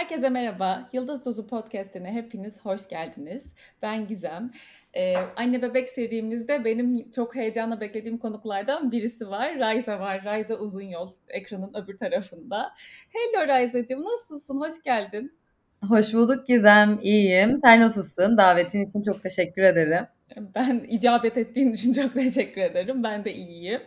Herkese merhaba. Yıldız Dozu Podcast'ine hepiniz hoş geldiniz. Ben Gizem. Ee, anne bebek serimizde benim çok heyecanla beklediğim konuklardan birisi var. Rayza var. Rayza Uzun Yol ekranın öbür tarafında. Hello Rayza'cığım nasılsın? Hoş geldin. Hoş bulduk Gizem. İyiyim. Sen nasılsın? Davetin için çok teşekkür ederim. Ben icabet ettiğin için çok teşekkür ederim. Ben de iyiyim.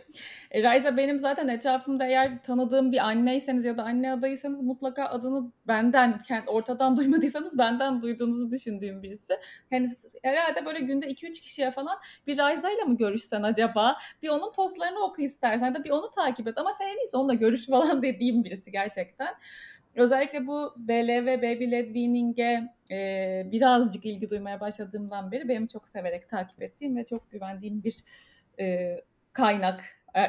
E, Rayza benim zaten etrafımda eğer tanıdığım bir anneyseniz ya da anne adayıysanız mutlaka adını benden ortadan duymadıysanız benden duyduğunuzu düşündüğüm birisi. Yani herhalde böyle günde 2-3 kişiye falan bir Rayza ile mi görüşsen acaba? Bir onun postlarını oku istersen de bir onu takip et. Ama sen en iyisi onunla görüş falan dediğim birisi gerçekten. Özellikle bu BLV, Baby Led Weaning'e e, birazcık ilgi duymaya başladığımdan beri benim çok severek takip ettiğim ve çok güvendiğim bir e, kaynak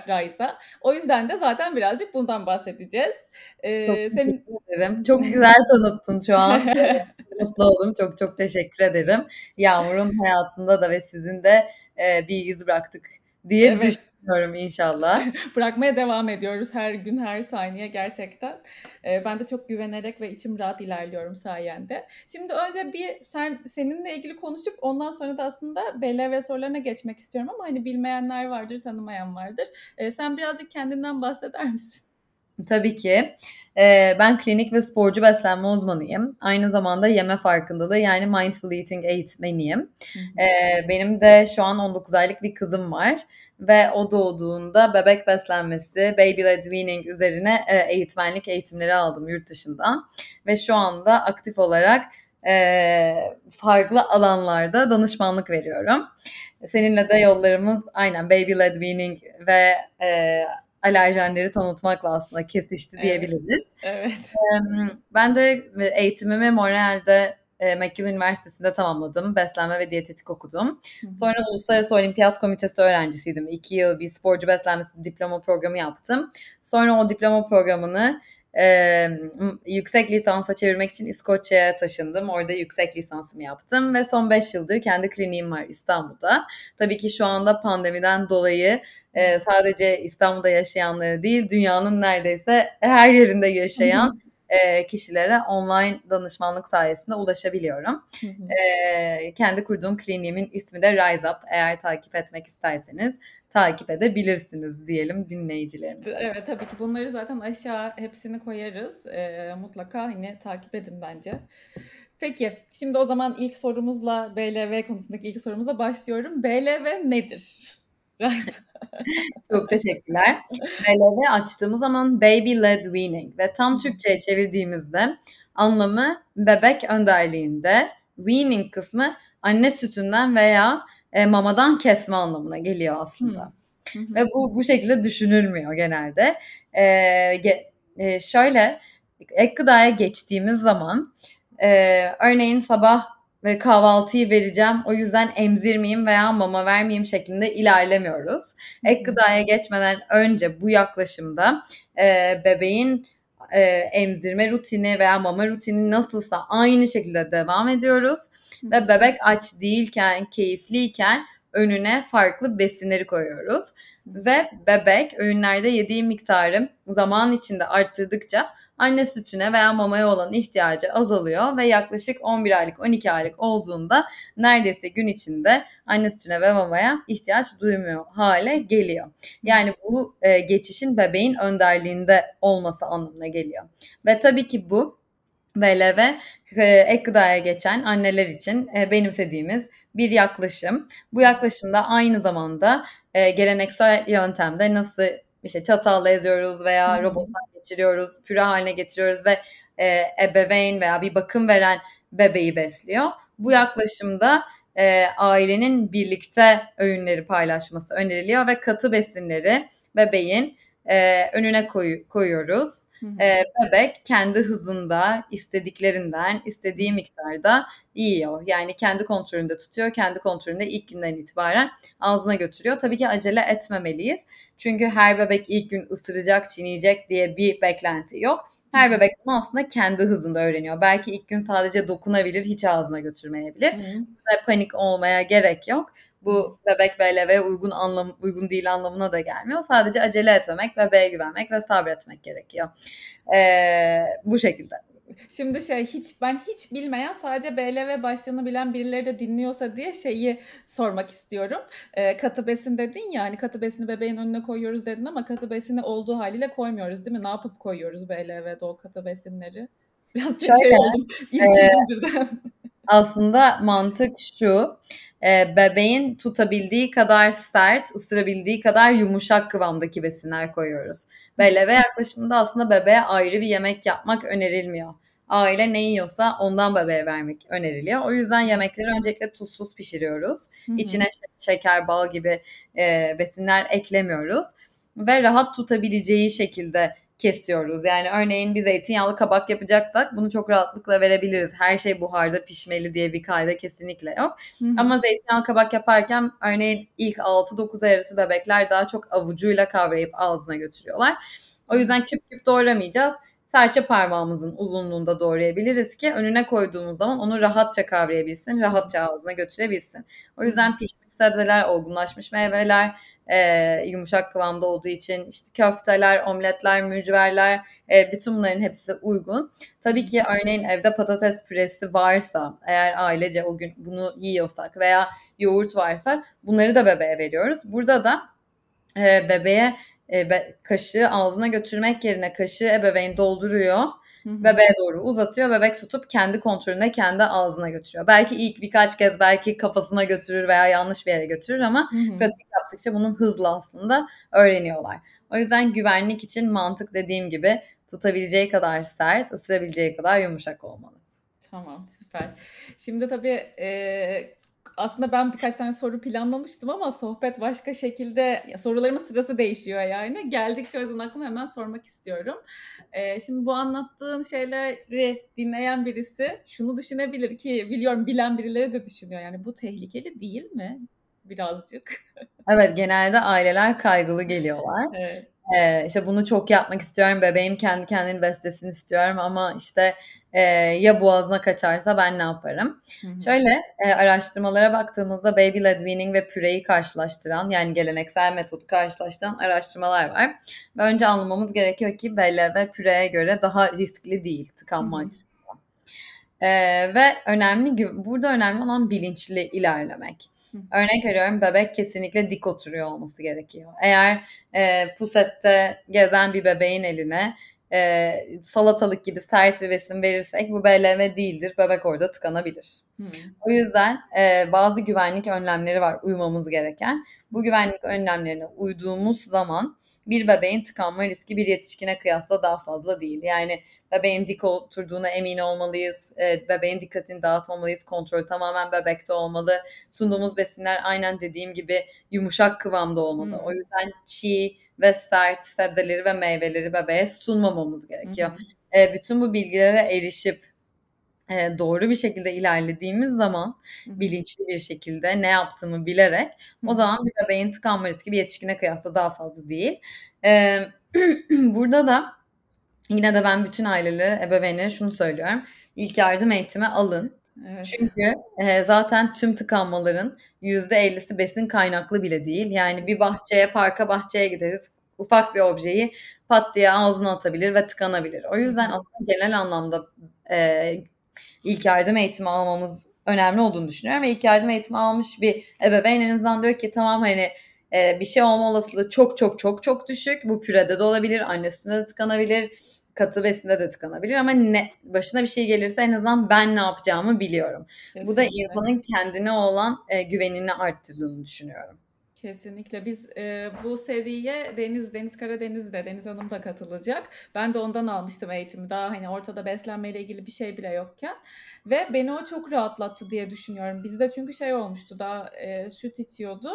Raysa. O yüzden de zaten birazcık bundan bahsedeceğiz. Ee, çok teşekkür senin... ederim. Çok güzel tanıttın şu an. Mutlu oldum. Çok çok teşekkür ederim. Yağmur'un hayatında da ve sizin de e, bir iz bıraktık diye evet. düşünüyorum inşallah. Bırakmaya devam ediyoruz her gün her saniye gerçekten. Ee, ben de çok güvenerek ve içim rahat ilerliyorum sayende. Şimdi önce bir sen seninle ilgili konuşup ondan sonra da aslında BLV sorularına geçmek istiyorum ama hani bilmeyenler vardır, tanımayan vardır. Ee, sen birazcık kendinden bahseder misin? Tabii ki. Ee, ben klinik ve sporcu beslenme uzmanıyım. Aynı zamanda yeme farkındalığı yani mindful eating eğitmeniyim. Ee, benim de şu an 19 aylık bir kızım var ve o doğduğunda bebek beslenmesi, baby led weaning üzerine e, eğitmenlik eğitimleri aldım yurt dışından ve şu anda aktif olarak e, farklı alanlarda danışmanlık veriyorum. Seninle de yollarımız aynen baby led weaning ve e, alerjenleri tanıtmakla aslında kesişti diyebiliriz. Evet. Ben de eğitimimi Montreal'de e, McGill Üniversitesi'nde tamamladım. Beslenme ve diyetetik okudum. Sonra Uluslararası Olimpiyat Komitesi öğrencisiydim. İki yıl bir sporcu beslenmesi diploma programı yaptım. Sonra o diploma programını e, yüksek lisansa çevirmek için İskoçya'ya taşındım. Orada yüksek lisansımı yaptım ve son 5 yıldır kendi kliniğim var İstanbul'da. Tabii ki şu anda pandemiden dolayı e, sadece İstanbul'da yaşayanları değil, dünyanın neredeyse her yerinde yaşayan e, kişilere online danışmanlık sayesinde ulaşabiliyorum. e, kendi kurduğum kliniğimin ismi de Rise Up. Eğer takip etmek isterseniz takip edebilirsiniz diyelim dinleyicilerimize. Evet tabii ki bunları zaten aşağı hepsini koyarız. E, mutlaka yine takip edin bence. Peki şimdi o zaman ilk sorumuzla BLV konusundaki ilk sorumuzla başlıyorum. BLV nedir? Çok teşekkürler. BLV açtığımız zaman Baby Led Weaning ve tam Türkçe'ye çevirdiğimizde anlamı bebek önderliğinde, weaning kısmı anne sütünden veya e, mamadan kesme anlamına geliyor aslında. Ve bu bu şekilde düşünülmüyor genelde. E, ge, e, şöyle ek gıdaya geçtiğimiz zaman e, örneğin sabah ve kahvaltıyı vereceğim. O yüzden emzirmeyeyim veya mama vermeyeyim şeklinde ilerlemiyoruz. Ek gıdaya geçmeden önce bu yaklaşımda e, bebeğin e, emzirme rutini veya mama rutini nasılsa aynı şekilde devam ediyoruz. Ve bebek aç değilken, keyifliyken önüne farklı besinleri koyuyoruz. Ve bebek öğünlerde yediği miktarı zaman içinde arttırdıkça anne sütüne veya mamaya olan ihtiyacı azalıyor ve yaklaşık 11 aylık 12 aylık olduğunda neredeyse gün içinde anne sütüne ve mamaya ihtiyaç duymuyor hale geliyor. Yani bu e, geçişin bebeğin önderliğinde olması anlamına geliyor. Ve tabii ki bu BLV e, ek gıdaya geçen anneler için e, benimsediğimiz bir yaklaşım. Bu yaklaşımda aynı zamanda e, geleneksel yöntemde nasıl işte çatalla eziyoruz veya robottan geçiriyoruz, püre haline getiriyoruz ve e, ebeveyn veya bir bakım veren bebeği besliyor. Bu yaklaşımda e, ailenin birlikte öğünleri paylaşması öneriliyor ve katı besinleri bebeğin e, önüne koy, koyuyoruz. E, bebek kendi hızında, istediklerinden, istediği miktarda yiyor. Yani kendi kontrolünde tutuyor, kendi kontrolünde ilk günden itibaren ağzına götürüyor. Tabii ki acele etmemeliyiz. Çünkü her bebek ilk gün ısıracak, çiğneyecek diye bir beklenti yok. Her bebek bunu aslında kendi hızında öğreniyor. Belki ilk gün sadece dokunabilir, hiç ağzına götürmeyebilir. Hı panik olmaya gerek yok. Bu bebek BLV uygun anlam uygun değil anlamına da gelmiyor. Sadece acele etmemek, bebeğe güvenmek ve sabretmek gerekiyor. Ee, bu şekilde. Şimdi şey hiç ben hiç bilmeyen sadece BLV başlığını bilen birileri de dinliyorsa diye şeyi sormak istiyorum. Ee, katı besin dedin ya hani katı besini bebeğin önüne koyuyoruz dedin ama katı besini olduğu haliyle koymuyoruz değil mi? Ne yapıp koyuyoruz BLV'de o katı besinleri? Biraz şey Şöyle, oldum. e, İrkildim aslında mantık şu. E, bebeğin tutabildiği kadar sert, ısırabildiği kadar yumuşak kıvamdaki besinler koyuyoruz. BLV yaklaşımında aslında bebeğe ayrı bir yemek yapmak önerilmiyor. Aile ne yiyorsa ondan bebeğe vermek öneriliyor. O yüzden yemekleri öncelikle tuzsuz pişiriyoruz. İçine şeker, bal gibi e, besinler eklemiyoruz. Ve rahat tutabileceği şekilde kesiyoruz. Yani örneğin bir zeytinyağlı kabak yapacaksak bunu çok rahatlıkla verebiliriz. Her şey buharda pişmeli diye bir kayda kesinlikle yok. Hı hı. Ama zeytinyağlı kabak yaparken örneğin ilk 6-9 arası bebekler daha çok avucuyla kavrayıp ağzına götürüyorlar. O yüzden küp küp doğramayacağız. Serçe parmağımızın uzunluğunda doğrayabiliriz ki önüne koyduğumuz zaman onu rahatça kavrayabilsin, rahatça ağzına götürebilsin. O yüzden pişmiş sebzeler, olgunlaşmış meyveler, e, yumuşak kıvamda olduğu için işte köfteler, omletler, mücverler e, bütün bunların hepsi uygun. Tabii ki örneğin evde patates püresi varsa eğer ailece o gün bunu yiyorsak veya yoğurt varsa bunları da bebeğe veriyoruz. Burada da e, bebeğe e, be, kaşığı ağzına götürmek yerine kaşığı ebeveyn dolduruyor bebeğe doğru uzatıyor. Bebek tutup kendi kontrolüne kendi ağzına götürüyor. Belki ilk birkaç kez belki kafasına götürür veya yanlış bir yere götürür ama Hı-hı. pratik yaptıkça bunu hızla aslında öğreniyorlar. O yüzden güvenlik için mantık dediğim gibi tutabileceği kadar sert, ısırabileceği kadar yumuşak olmalı. Tamam süper. Şimdi tabii e, aslında ben birkaç tane soru planlamıştım ama sohbet başka şekilde sorularımın sırası değişiyor yani. Geldikçe o yüzden aklıma hemen sormak istiyorum. Ee, şimdi bu anlattığın şeyleri dinleyen birisi şunu düşünebilir ki biliyorum bilen birileri de düşünüyor. Yani bu tehlikeli değil mi? Birazcık. Evet genelde aileler kaygılı geliyorlar. Evet. Ee, işte bunu çok yapmak istiyorum. Bebeğim kendi kendini beslesin istiyorum ama işte e, ya boğazına kaçarsa ben ne yaparım? Hı-hı. Şöyle e, araştırmalara baktığımızda baby led weaning ve püreyi karşılaştıran yani geleneksel metodu karşılaştıran araştırmalar var. Ve önce anlamamız gerekiyor ki belle ve püreye göre daha riskli değil tıkanma açısından. Ee, ve önemli burada önemli olan bilinçli ilerlemek. Örnek veriyorum bebek kesinlikle dik oturuyor olması gerekiyor. Eğer e, pusette gezen bir bebeğin eline e, salatalık gibi sert bir besin verirsek bu BLM değildir. Bebek orada tıkanabilir. Hmm. O yüzden e, bazı güvenlik önlemleri var uymamız gereken. Bu güvenlik önlemlerine uyduğumuz zaman bir bebeğin tıkanma riski bir yetişkine kıyasla daha fazla değil. Yani bebeğin dik oturduğuna emin olmalıyız. E, bebeğin dikkatini dağıtmamalıyız. Kontrol tamamen bebekte olmalı. Sunduğumuz besinler aynen dediğim gibi yumuşak kıvamda olmalı. Hmm. O yüzden çiğ ve sert sebzeleri ve meyveleri bebeğe sunmamamız gerekiyor. Hmm. E, bütün bu bilgilere erişip e, doğru bir şekilde ilerlediğimiz zaman bilinçli bir şekilde ne yaptığımı bilerek o zaman bir bebeğin tıkanma riski bir yetişkine kıyasla daha fazla değil. E, burada da yine de ben bütün ailelere, ebeveynlere şunu söylüyorum. İlk yardım eğitimi alın. Evet. Çünkü e, zaten tüm tıkanmaların %50'si besin kaynaklı bile değil. Yani bir bahçeye, parka bahçeye gideriz. Ufak bir objeyi pat diye ağzına atabilir ve tıkanabilir. O yüzden aslında genel anlamda e, ilk yardım eğitimi almamız önemli olduğunu düşünüyorum. Ve ilk yardım eğitimi almış bir ebeveyn en azından diyor ki tamam hani e, bir şey olma olasılığı çok çok çok çok düşük. Bu pürede de olabilir, annesinde de tıkanabilir, katı besinde de tıkanabilir ama ne başına bir şey gelirse en azından ben ne yapacağımı biliyorum. Kesinlikle. Bu da insanın kendine olan e, güvenini arttırdığını düşünüyorum. Kesinlikle. Biz e, bu seriye Deniz, Deniz Karadeniz de, Deniz Hanım da katılacak. Ben de ondan almıştım eğitimi. Daha hani ortada beslenmeyle ilgili bir şey bile yokken. Ve beni o çok rahatlattı diye düşünüyorum. Bizde çünkü şey olmuştu, daha e, süt içiyordu.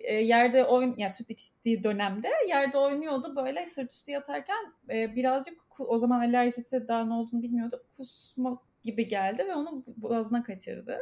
E, yerde oyun, yani süt içtiği dönemde yerde oynuyordu böyle sırt üstü yatarken e, birazcık o zaman alerjisi daha ne olduğunu bilmiyordu. Kusma gibi geldi ve onu boğazına kaçırdı.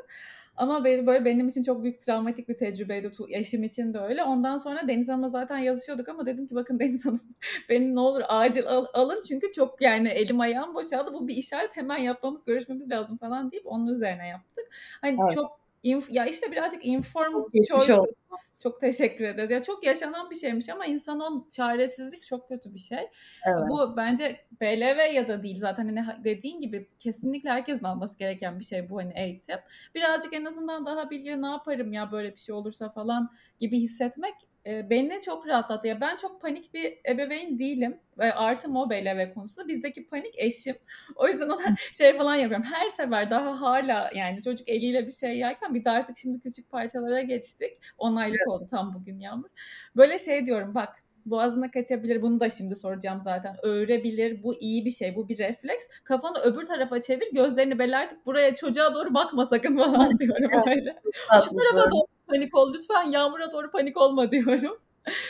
Ama böyle benim için çok büyük travmatik bir tecrübeydi. Eşim için de öyle. Ondan sonra Deniz Hanım'la zaten yazışıyorduk ama dedim ki bakın Deniz Hanım beni ne olur acil al, alın çünkü çok yani elim ayağım boşaldı. Bu bir işaret hemen yapmamız, görüşmemiz lazım falan deyip onun üzerine yaptık. Hani evet. çok inf ya işte birazcık inform choices Çok teşekkür ederiz. Ya çok yaşanan bir şeymiş ama insanın çaresizlik çok kötü bir şey. Evet. Bu bence BLV ya da değil zaten hani dediğin gibi kesinlikle herkesin alması gereken bir şey bu hani eğitim. Birazcık en azından daha bilgi ne yaparım ya böyle bir şey olursa falan gibi hissetmek e, beni çok rahatlattı. Ya ben çok panik bir ebeveyn değilim. E, artı o BLV konusunda. Bizdeki panik eşim. O yüzden ona şey falan yapıyorum. Her sefer daha hala yani çocuk eliyle bir şey yerken bir de artık şimdi küçük parçalara geçtik. 10 aylık evet. Oldu tam bugün Yağmur. Böyle şey diyorum bak boğazına kaçabilir. Bunu da şimdi soracağım zaten. Öğrebilir. Bu iyi bir şey. Bu bir refleks. Kafanı öbür tarafa çevir. Gözlerini belirtip buraya çocuğa doğru bakma sakın falan diyorum böyle. Şu tarafa doğru panik ol. Lütfen Yağmur'a doğru panik olma diyorum.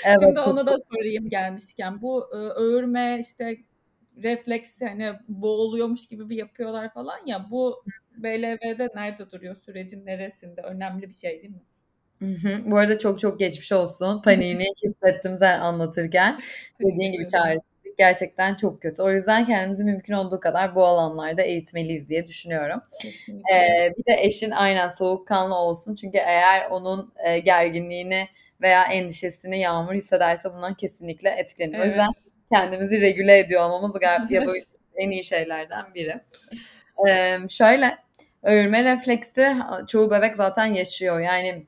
Evet, Şimdi ona da sorayım gelmişken. Bu e, öğürme işte refleksi hani boğuluyormuş gibi bir yapıyorlar falan ya. Bu BLV'de nerede duruyor? Sürecin neresinde? Önemli bir şey değil mi? Hı hı. Bu arada çok çok geçmiş olsun. Paniğini hissettim sen anlatırken. Dediğin gibi çaresizlik gerçekten çok kötü. O yüzden kendimizi mümkün olduğu kadar bu alanlarda eğitmeliyiz diye düşünüyorum. Ee, bir de eşin aynen soğukkanlı olsun. Çünkü eğer onun e, gerginliğini veya endişesini Yağmur hissederse bundan kesinlikle etkilenir. Evet. O yüzden kendimizi regüle ediyor olmamız galiba bu en iyi şeylerden biri. Ee, şöyle, öğürme refleksi çoğu bebek zaten yaşıyor. Yani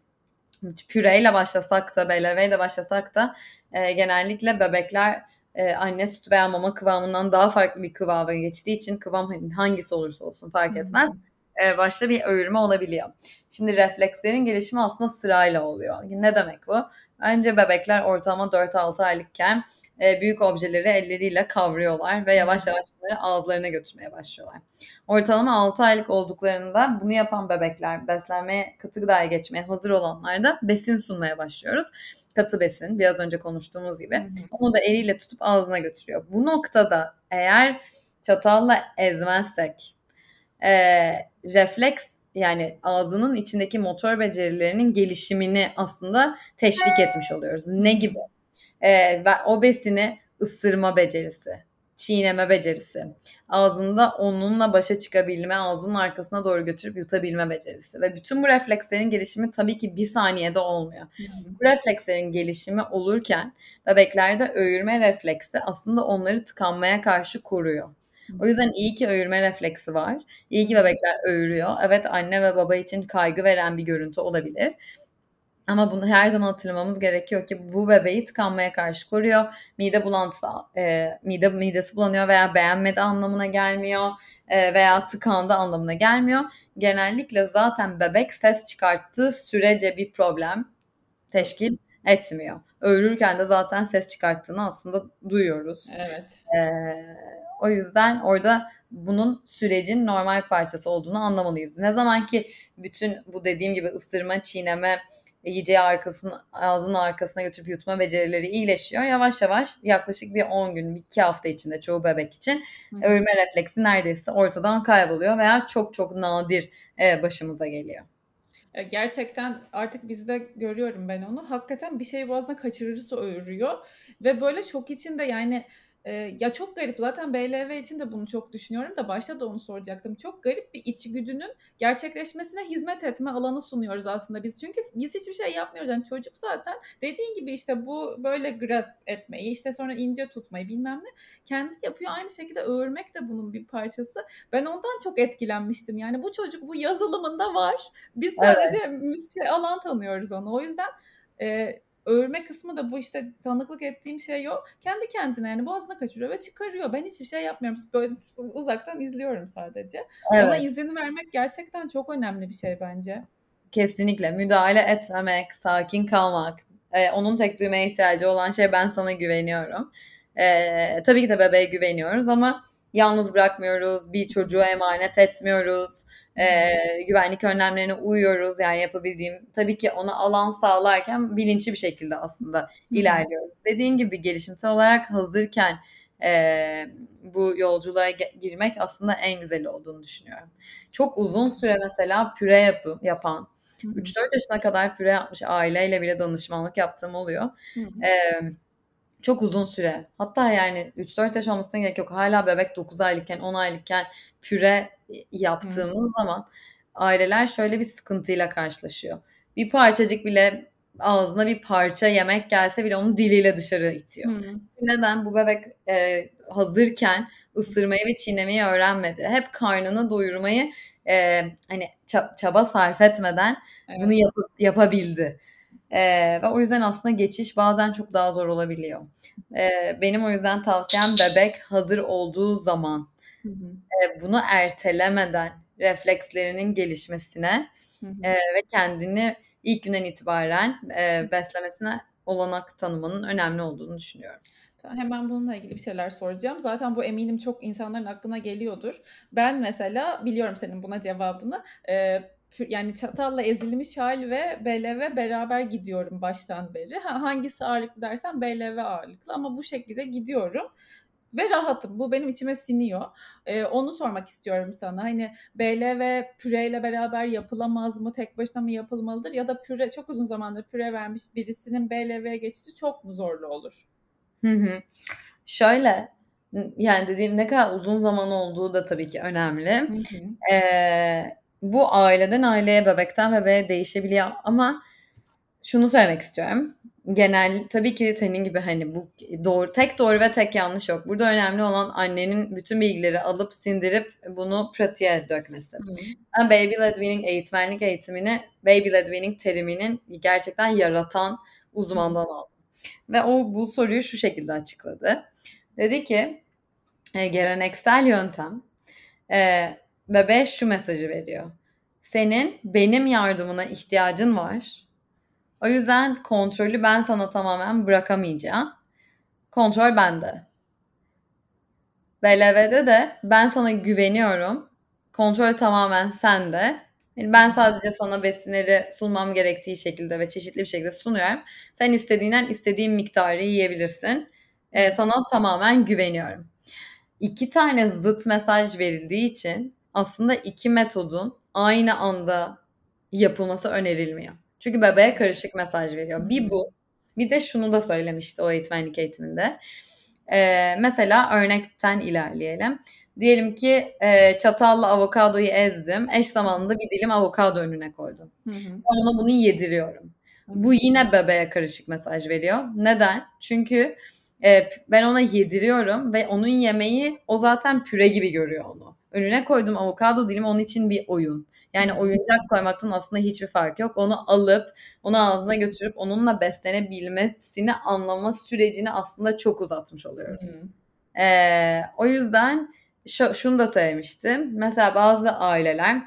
püreyle başlasak da, beleveyle başlasak da e, genellikle bebekler e, anne sütü veya mama kıvamından daha farklı bir kıvama geçtiği için kıvam hani hangisi olursa olsun fark etmez. E, başta bir öğürme olabiliyor. Şimdi reflekslerin gelişimi aslında sırayla oluyor. Ne demek bu? Önce bebekler ortalama 4-6 aylıkken e, büyük objeleri elleriyle kavruyorlar ve yavaş yavaş bunları ağızlarına götürmeye başlıyorlar. Ortalama 6 aylık olduklarında bunu yapan bebekler beslenmeye katı gıdaya geçmeye hazır olanlarda besin sunmaya başlıyoruz. Katı besin biraz önce konuştuğumuz gibi. Onu da eliyle tutup ağzına götürüyor. Bu noktada eğer çatalla ezmezsek e, refleks yani ağzının içindeki motor becerilerinin gelişimini aslında teşvik etmiş oluyoruz. Ne gibi? Ee, o besini ısırma becerisi, çiğneme becerisi, ağzında onunla başa çıkabilme, ağzının arkasına doğru götürüp yutabilme becerisi. Ve bütün bu reflekslerin gelişimi tabii ki bir saniyede olmuyor. Bu reflekslerin gelişimi olurken bebeklerde öğürme refleksi aslında onları tıkanmaya karşı koruyor. O yüzden iyi ki öğürme refleksi var. İyi ki bebekler öğürüyor. Evet anne ve baba için kaygı veren bir görüntü olabilir. Ama bunu her zaman hatırlamamız gerekiyor ki bu bebeği tıkanmaya karşı koruyor. Mide bulantısı, e, mide midesi bulanıyor veya beğenmedi anlamına gelmiyor e, veya tıkandı anlamına gelmiyor. Genellikle zaten bebek ses çıkarttığı sürece bir problem teşkil etmiyor. Öğürürken de zaten ses çıkarttığını aslında duyuyoruz. Evet. E, o yüzden orada bunun sürecin normal parçası olduğunu anlamalıyız. Ne zaman ki bütün bu dediğim gibi ısırma, çiğneme, yiyeceği arkasını, ağzının arkasına götürüp yutma becerileri iyileşiyor. Yavaş yavaş yaklaşık bir 10 gün, 2 hafta içinde çoğu bebek için Hı. ölme refleksi neredeyse ortadan kayboluyor veya çok çok nadir e, başımıza geliyor. E, gerçekten artık bizde görüyorum ben onu. Hakikaten bir şey boğazına kaçırırsa öğürüyor. Ve böyle şok içinde yani Eee, ya, çok garip zaten BLV için de bunu çok düşünüyorum da başta da onu soracaktım. Çok garip bir içgüdünün gerçekleşmesine hizmet etme alanı sunuyoruz aslında biz. Çünkü biz hiçbir şey yapmıyoruz. Yani çocuk zaten dediğin gibi işte bu böyle grasp etmeyi, işte sonra ince tutmayı bilmem ne kendi yapıyor. Aynı şekilde öğürmek de bunun bir parçası. Ben ondan çok etkilenmiştim. Yani bu çocuk bu yazılımında var. Biz sadece evet. şey, alan tanıyoruz onu. O yüzden, eee Öğürme kısmı da bu işte tanıklık ettiğim şey yok. Kendi kendine yani boğazına kaçırıyor ve çıkarıyor. Ben hiçbir şey yapmıyorum. Böyle uzaktan izliyorum sadece. Evet. Ona izin vermek gerçekten çok önemli bir şey bence. Kesinlikle. Müdahale etmemek, sakin kalmak. Ee, onun tek duymaya ihtiyacı olan şey ben sana güveniyorum. Ee, tabii ki de bebeğe güveniyoruz ama yalnız bırakmıyoruz, bir çocuğu emanet etmiyoruz, e, güvenlik önlemlerine uyuyoruz. Yani yapabildiğim tabii ki ona alan sağlarken bilinçli bir şekilde aslında ilerliyoruz. Dediğin gibi gelişimsel olarak hazırken e, bu yolculuğa girmek aslında en güzeli olduğunu düşünüyorum. Çok uzun süre mesela püre yapı, yapan, 3-4 yaşına kadar püre yapmış aileyle bile danışmanlık yaptığım oluyor. Hı hı. E, çok uzun süre. Hatta yani 3-4 yaş olmasına gerek yok. Hala bebek 9 aylıkken 10 aylıkken püre yaptığımız Hı. zaman aileler şöyle bir sıkıntıyla karşılaşıyor. Bir parçacık bile ağzına bir parça yemek gelse bile onu diliyle dışarı itiyor. Hı. Neden? Bu bebek e, hazırken ısırmayı ve çiğnemeyi öğrenmedi. Hep karnını doyurmayı e, hani çaba sarf etmeden evet. bunu yap yapabildi. E, ve o yüzden aslında geçiş bazen çok daha zor olabiliyor. E, benim o yüzden tavsiyem bebek hazır olduğu zaman hı hı. E, bunu ertelemeden reflekslerinin gelişmesine e, ve kendini ilk günden itibaren e, beslemesine olanak tanımanın önemli olduğunu düşünüyorum. Hemen bununla ilgili bir şeyler soracağım. Zaten bu eminim çok insanların aklına geliyordur. Ben mesela biliyorum senin buna cevabını. Ee, yani çatalla ezilmiş hal ve BLV beraber gidiyorum baştan beri. Ha, hangisi ağırlıklı dersen BLV ağırlıklı ama bu şekilde gidiyorum ve rahatım. Bu benim içime siniyor. Ee, onu sormak istiyorum sana. Hani BL ve püreyle beraber yapılamaz mı? Tek başına mı yapılmalıdır? Ya da püre çok uzun zamandır püre vermiş birisinin BLV'ye geçişi çok mu zorlu olur? Hı hı. Şöyle yani dediğim ne kadar uzun zaman olduğu da tabii ki önemli. Hı hı. Ee, bu aileden aileye, bebekten bebeğe değişebiliyor ama şunu söylemek istiyorum genel tabii ki senin gibi hani bu doğru tek doğru ve tek yanlış yok. Burada önemli olan annenin bütün bilgileri alıp sindirip bunu pratiğe dökmesi. Ben baby led weaning eğitmenlik eğitimini baby led weaning teriminin gerçekten yaratan uzmandan aldım. Ve o bu soruyu şu şekilde açıkladı. Dedi ki e, geleneksel yöntem e, bebeğe şu mesajı veriyor. Senin benim yardımına ihtiyacın var o yüzden kontrolü ben sana tamamen bırakamayacağım. Kontrol bende. BLV'de de ben sana güveniyorum. Kontrol tamamen sende. Yani ben sadece sana besinleri sunmam gerektiği şekilde ve çeşitli bir şekilde sunuyorum. Sen istediğinden istediğin miktarı yiyebilirsin. Ee, sana tamamen güveniyorum. İki tane zıt mesaj verildiği için aslında iki metodun aynı anda yapılması önerilmiyor. Çünkü bebeğe karışık mesaj veriyor. Bir bu. Bir de şunu da söylemişti o eğitmenlik eğitiminde. Ee, mesela örnekten ilerleyelim. Diyelim ki e, çatalla avokadoyu ezdim. Eş zamanında bir dilim avokado önüne koydum. Hı hı. Ona bunu yediriyorum. Bu yine bebeğe karışık mesaj veriyor. Neden? Çünkü e, ben ona yediriyorum ve onun yemeği o zaten püre gibi görüyor onu. Önüne koydum avokado dilim onun için bir oyun. Yani oyuncak koymaktan aslında hiçbir fark yok. Onu alıp onu ağzına götürüp onunla beslenebilmesini anlama sürecini aslında çok uzatmış oluyoruz. Ee, o yüzden şu, şunu da söylemiştim. Mesela bazı aileler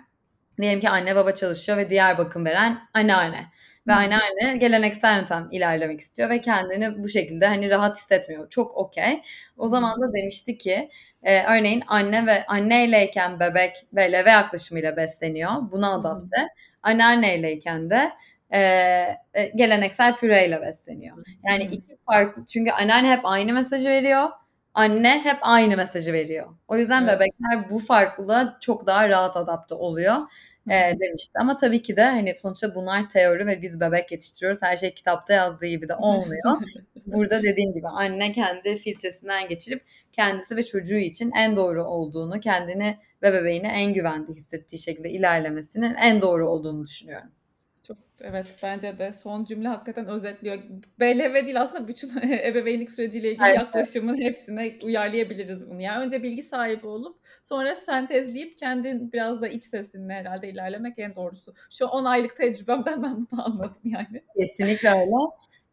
diyelim ki anne baba çalışıyor ve diğer bakım veren anneanne. Ve anneanne geleneksel yöntem ilerlemek istiyor ve kendini bu şekilde hani rahat hissetmiyor. Çok okey. O zaman da demişti ki e, örneğin anne ve anneyleyken bebek ve leve yaklaşımıyla besleniyor. Buna adapte. Anneanneyleyken de e, e, geleneksel püreyle besleniyor. Yani iki farklı çünkü anneanne hep aynı mesajı veriyor. Anne hep aynı mesajı veriyor. O yüzden evet. bebekler bu farklılığa çok daha rahat adapte oluyor e, demişti. Ama tabii ki de hani sonuçta bunlar teori ve biz bebek yetiştiriyoruz. Her şey kitapta yazdığı gibi de olmuyor. Burada dediğim gibi anne kendi filtresinden geçirip kendisi ve çocuğu için en doğru olduğunu, kendini ve bebeğini en güvende hissettiği şekilde ilerlemesinin en doğru olduğunu düşünüyorum. Çok evet bence de son cümle hakikaten özetliyor. BLV değil aslında bütün ebeveynlik süreciyle ilgili evet. yaklaşımın hepsine uyarlayabiliriz bunu. Yani önce bilgi sahibi olup sonra sentezleyip kendin biraz da iç sesinle herhalde ilerlemek en doğrusu. Şu 10 aylık tecrübemden ben bunu anladım yani. Kesinlikle öyle.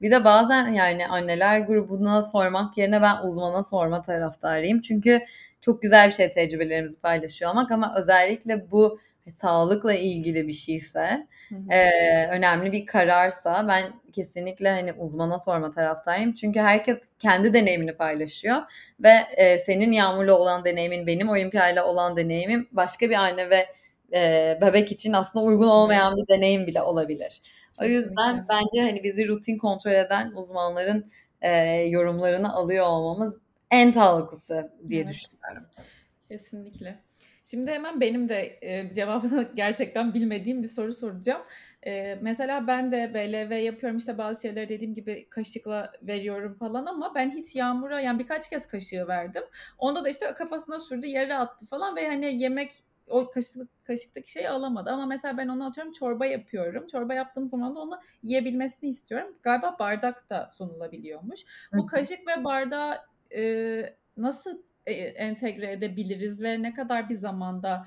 Bir de bazen yani anneler grubuna sormak yerine ben uzmana sorma taraftarıyım. Çünkü çok güzel bir şey tecrübelerimizi paylaşıyor olmak ama özellikle bu sağlıkla ilgili bir şeyse, e, önemli bir kararsa ben kesinlikle hani uzmana sorma taraftarıyım. Çünkü herkes kendi deneyimini paylaşıyor ve e, senin Yağmur'la olan deneyimin, benim Olimpiya'yla olan deneyimim başka bir anne ve e, bebek için aslında uygun olmayan bir deneyim bile olabilir. O yüzden bence hani bizi rutin kontrol eden uzmanların e, yorumlarını alıyor olmamız en sağlıklısı diye evet. düşünüyorum. Kesinlikle. Şimdi hemen benim de e, cevabını gerçekten bilmediğim bir soru soracağım. E, mesela ben de BLV yapıyorum işte bazı şeyleri dediğim gibi kaşıkla veriyorum falan ama ben hiç Yağmur'a yani birkaç kez kaşığı verdim. Onda da işte kafasına sürdü yere attı falan ve hani yemek o kaşık, kaşıktaki şeyi alamadı. Ama mesela ben onu atıyorum çorba yapıyorum. Çorba yaptığım zaman da onu yiyebilmesini istiyorum. Galiba bardak da sunulabiliyormuş. Bu kaşık ve bardağı e, nasıl entegre edebiliriz ve ne kadar bir zamanda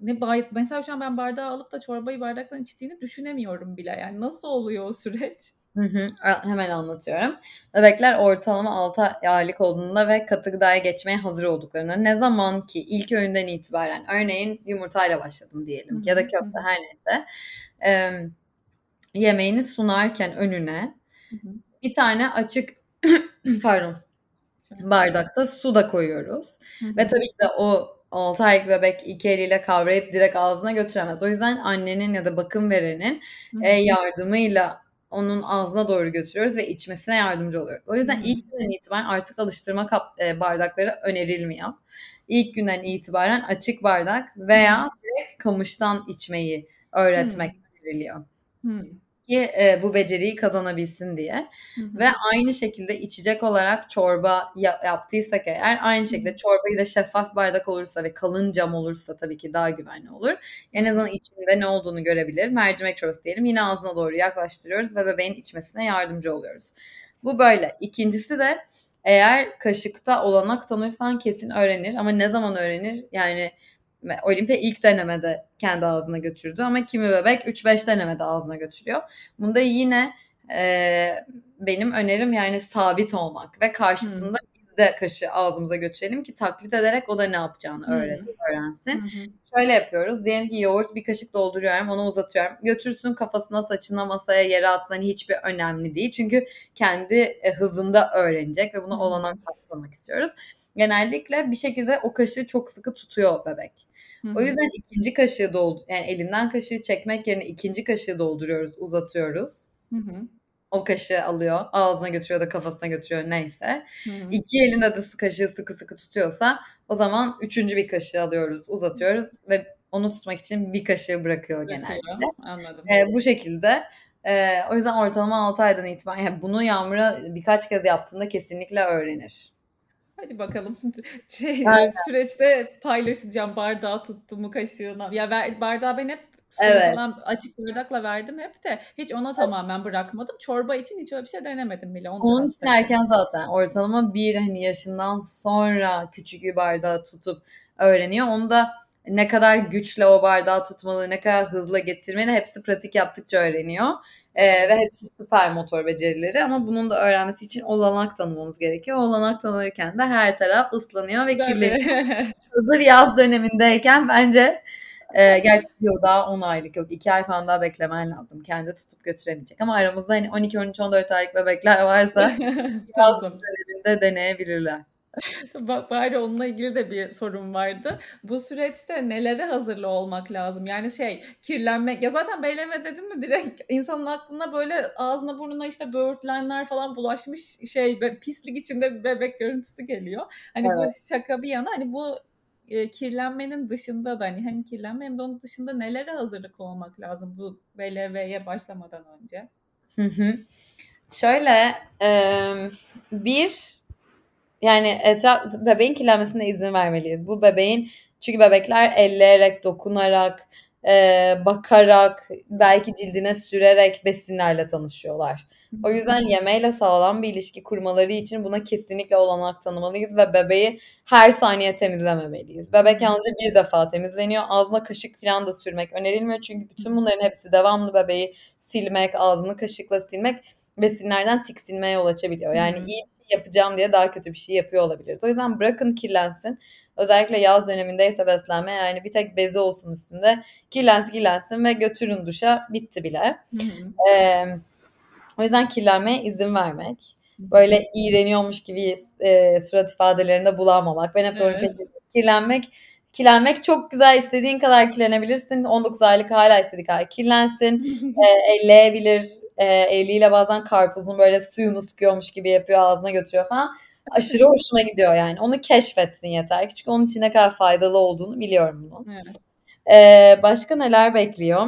ne bay mesela şu an ben bardağı alıp da çorbayı bardaktan içtiğini düşünemiyorum bile. Yani nasıl oluyor o süreç? Hı hı. Hemen anlatıyorum. Bebekler ortalama 6 aylık olduğunda ve katı gıdaya geçmeye hazır olduklarında ne zaman ki ilk öğünden itibaren örneğin yumurtayla başladım diyelim hı hı. ya da köfte her neyse e, yemeğini sunarken önüne hı hı. bir tane açık pardon bardakta su da koyuyoruz. Hı hı. Ve tabii ki de o 6 aylık bebek iki eliyle kavrayıp direkt ağzına götüremez. O yüzden annenin ya da bakım verenin e, yardımıyla onun ağzına doğru götürüyoruz ve içmesine yardımcı oluyoruz. O yüzden ilk günden itibaren artık alıştırma kap, e, bardakları önerilmiyor. İlk günden itibaren açık bardak veya direkt kamıştan içmeyi öğretmek öneriliyor. Hmm ki e, bu beceriyi kazanabilsin diye. Hı hı. Ve aynı şekilde içecek olarak çorba ya- yaptıysak eğer aynı şekilde hı hı. çorbayı da şeffaf bardak olursa ve kalın cam olursa tabii ki daha güvenli olur. En azından içinde ne olduğunu görebilir. Mercimek çorbası diyelim yine ağzına doğru yaklaştırıyoruz ve bebeğin içmesine yardımcı oluyoruz. Bu böyle. İkincisi de eğer kaşıkta olanak tanırsan kesin öğrenir ama ne zaman öğrenir? Yani Olimpe ilk denemede kendi ağzına götürdü ama kimi bebek 3-5 denemede ağzına götürüyor. Bunda yine e, benim önerim yani sabit olmak ve karşısında hmm. biz de kaşı ağzımıza götürelim ki taklit ederek o da ne yapacağını öğret, hmm. öğrensin. Hmm. Şöyle yapıyoruz. Diyelim ki yoğurt bir kaşık dolduruyorum, onu uzatıyorum. Götürsün kafasına, saçına, masaya, yere atsın. Hani hiçbir önemli değil. Çünkü kendi e, hızında öğrenecek ve bunu olanak katlamak istiyoruz. Genellikle bir şekilde o kaşığı çok sıkı tutuyor bebek. Hı-hı. O yüzden ikinci kaşığı doldur yani elinden kaşığı çekmek yerine ikinci kaşığı dolduruyoruz, uzatıyoruz. Hı-hı. O kaşığı alıyor, ağzına götürüyor da kafasına götürüyor neyse. Hı-hı. İki elinde de kaşığı sıkı sıkı tutuyorsa o zaman üçüncü bir kaşığı alıyoruz, uzatıyoruz ve onu tutmak için bir kaşığı bırakıyor genelde. Anladım. Ee, bu şekilde ee, o yüzden ortalama 6 aydan itibaren yani bunu Yağmur'a birkaç kez yaptığında kesinlikle öğrenir. Hadi bakalım. Şey Aynen. süreçte paylaşacağım bardağı tuttuğumu kaşığına. Ya ver, bardağı ben hep evet. falan açık bardakla verdim hep de hiç ona tamamen bırakmadım. Çorba için hiç öyle bir şey denemedim bile. Onu Onun için erken zaten ortalama bir hani yaşından sonra küçük bir bardağı tutup öğreniyor. Onu da ne kadar güçle o bardağı tutmalı, ne kadar hızlı getirmeli hepsi pratik yaptıkça öğreniyor. Ee, ve hepsi süper motor becerileri ama bunun da öğrenmesi için olanak tanımamız gerekiyor. Olanak tanırken de her taraf ıslanıyor ve kirleniyor. Hazır yaz dönemindeyken bence e, gerçi daha 10 aylık yok. 2 ay falan daha beklemen lazım. Kendi tutup götüremeyecek. Ama aramızda hani 12, 13, 14 aylık bebekler varsa yaz döneminde deneyebilirler. Bak bari onunla ilgili de bir sorun vardı. Bu süreçte nelere hazırlı olmak lazım? Yani şey kirlenmek ya zaten beyleme dedin mi direkt insanın aklına böyle ağzına burnuna işte böğürtlenler falan bulaşmış şey pislik içinde bir bebek görüntüsü geliyor. Hani evet. bu şaka bir yana hani bu e, kirlenmenin dışında da hani hem kirlenme hem de onun dışında nelere hazırlık olmak lazım bu BLV'ye başlamadan önce? Hı hı. Şöyle e, bir yani etraf bebeğin kirlenmesine izin vermeliyiz. Bu bebeğin çünkü bebekler elleyerek, dokunarak, e, bakarak, belki cildine sürerek besinlerle tanışıyorlar. O yüzden yemeğle sağlam bir ilişki kurmaları için buna kesinlikle olanak tanımalıyız ve bebeği her saniye temizlememeliyiz. Bebek yalnızca bir defa temizleniyor. Ağzına kaşık falan da sürmek önerilmiyor. Çünkü bütün bunların hepsi devamlı bebeği silmek, ağzını kaşıkla silmek besinlerden tiksinmeye yol açabiliyor. Yani hmm. iyi bir şey yapacağım diye daha kötü bir şey yapıyor olabiliriz. O yüzden bırakın kirlensin. Özellikle yaz dönemindeyse beslenme yani bir tek bezi olsun üstünde. Kirlensin kirlensin ve götürün duşa bitti bile. Hmm. Ee, o yüzden kirlenmeye izin vermek. Böyle iğreniyormuş gibi e, surat ifadelerinde bulanmamak. Ben hep evet. kirlenmek Kirlenmek çok güzel. istediğin kadar kirlenebilirsin. 19 aylık hala istediği kadar kirlensin. e, elleyebilir e, eliyle bazen karpuzun böyle suyunu sıkıyormuş gibi yapıyor ağzına götürüyor falan. Aşırı hoşuma gidiyor yani. Onu keşfetsin yeter ki. Çünkü onun için ne kadar faydalı olduğunu biliyorum bunu. Evet. Ee, başka neler bekliyor?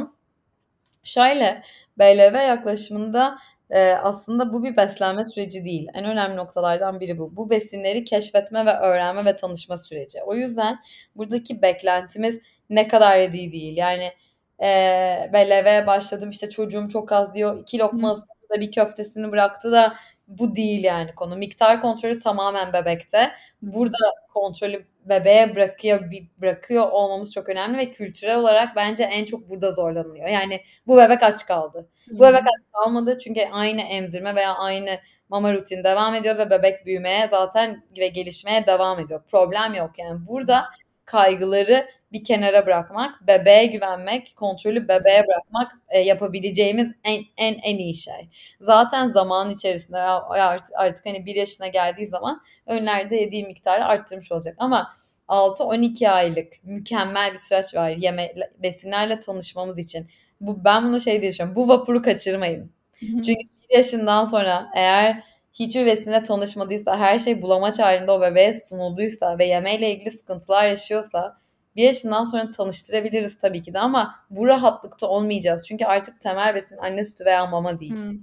Şöyle BLV yaklaşımında Eee, aslında bu bir beslenme süreci değil. En önemli noktalardan biri bu. Bu besinleri keşfetme ve öğrenme ve tanışma süreci. O yüzden buradaki beklentimiz ne kadar yediği değil. Yani eee beleve başladım işte çocuğum çok az diyor. iki lokma ısırdı bir köftesini bıraktı da bu değil yani konu. Miktar kontrolü tamamen bebekte. Burada kontrolü bebeğe bırakıyor bırakıyor olmamız çok önemli ve kültürel olarak bence en çok burada zorlanılıyor. Yani bu bebek aç kaldı. Bu bebek aç kalmadı çünkü aynı emzirme veya aynı mama rutini devam ediyor ve bebek büyümeye zaten ve gelişmeye devam ediyor. Problem yok yani. Burada kaygıları bir kenara bırakmak, bebeğe güvenmek, kontrolü bebeğe bırakmak e, yapabileceğimiz en en en iyi şey. Zaten zaman içerisinde artık, artık hani bir yaşına geldiği zaman önlerde yediği miktarı arttırmış olacak. Ama 6-12 aylık mükemmel bir süreç var yeme besinlerle tanışmamız için. Bu ben bunu şey diye düşünüyorum. Bu vapuru kaçırmayın. Çünkü bir yaşından sonra eğer hiçbir besinle tanışmadıysa, her şey bulamaç halinde o bebeğe sunulduysa ve yemeğle ilgili sıkıntılar yaşıyorsa bir yaşından sonra tanıştırabiliriz tabii ki de ama bu rahatlıkta olmayacağız. Çünkü artık temel besin anne sütü veya mama değil. Hı.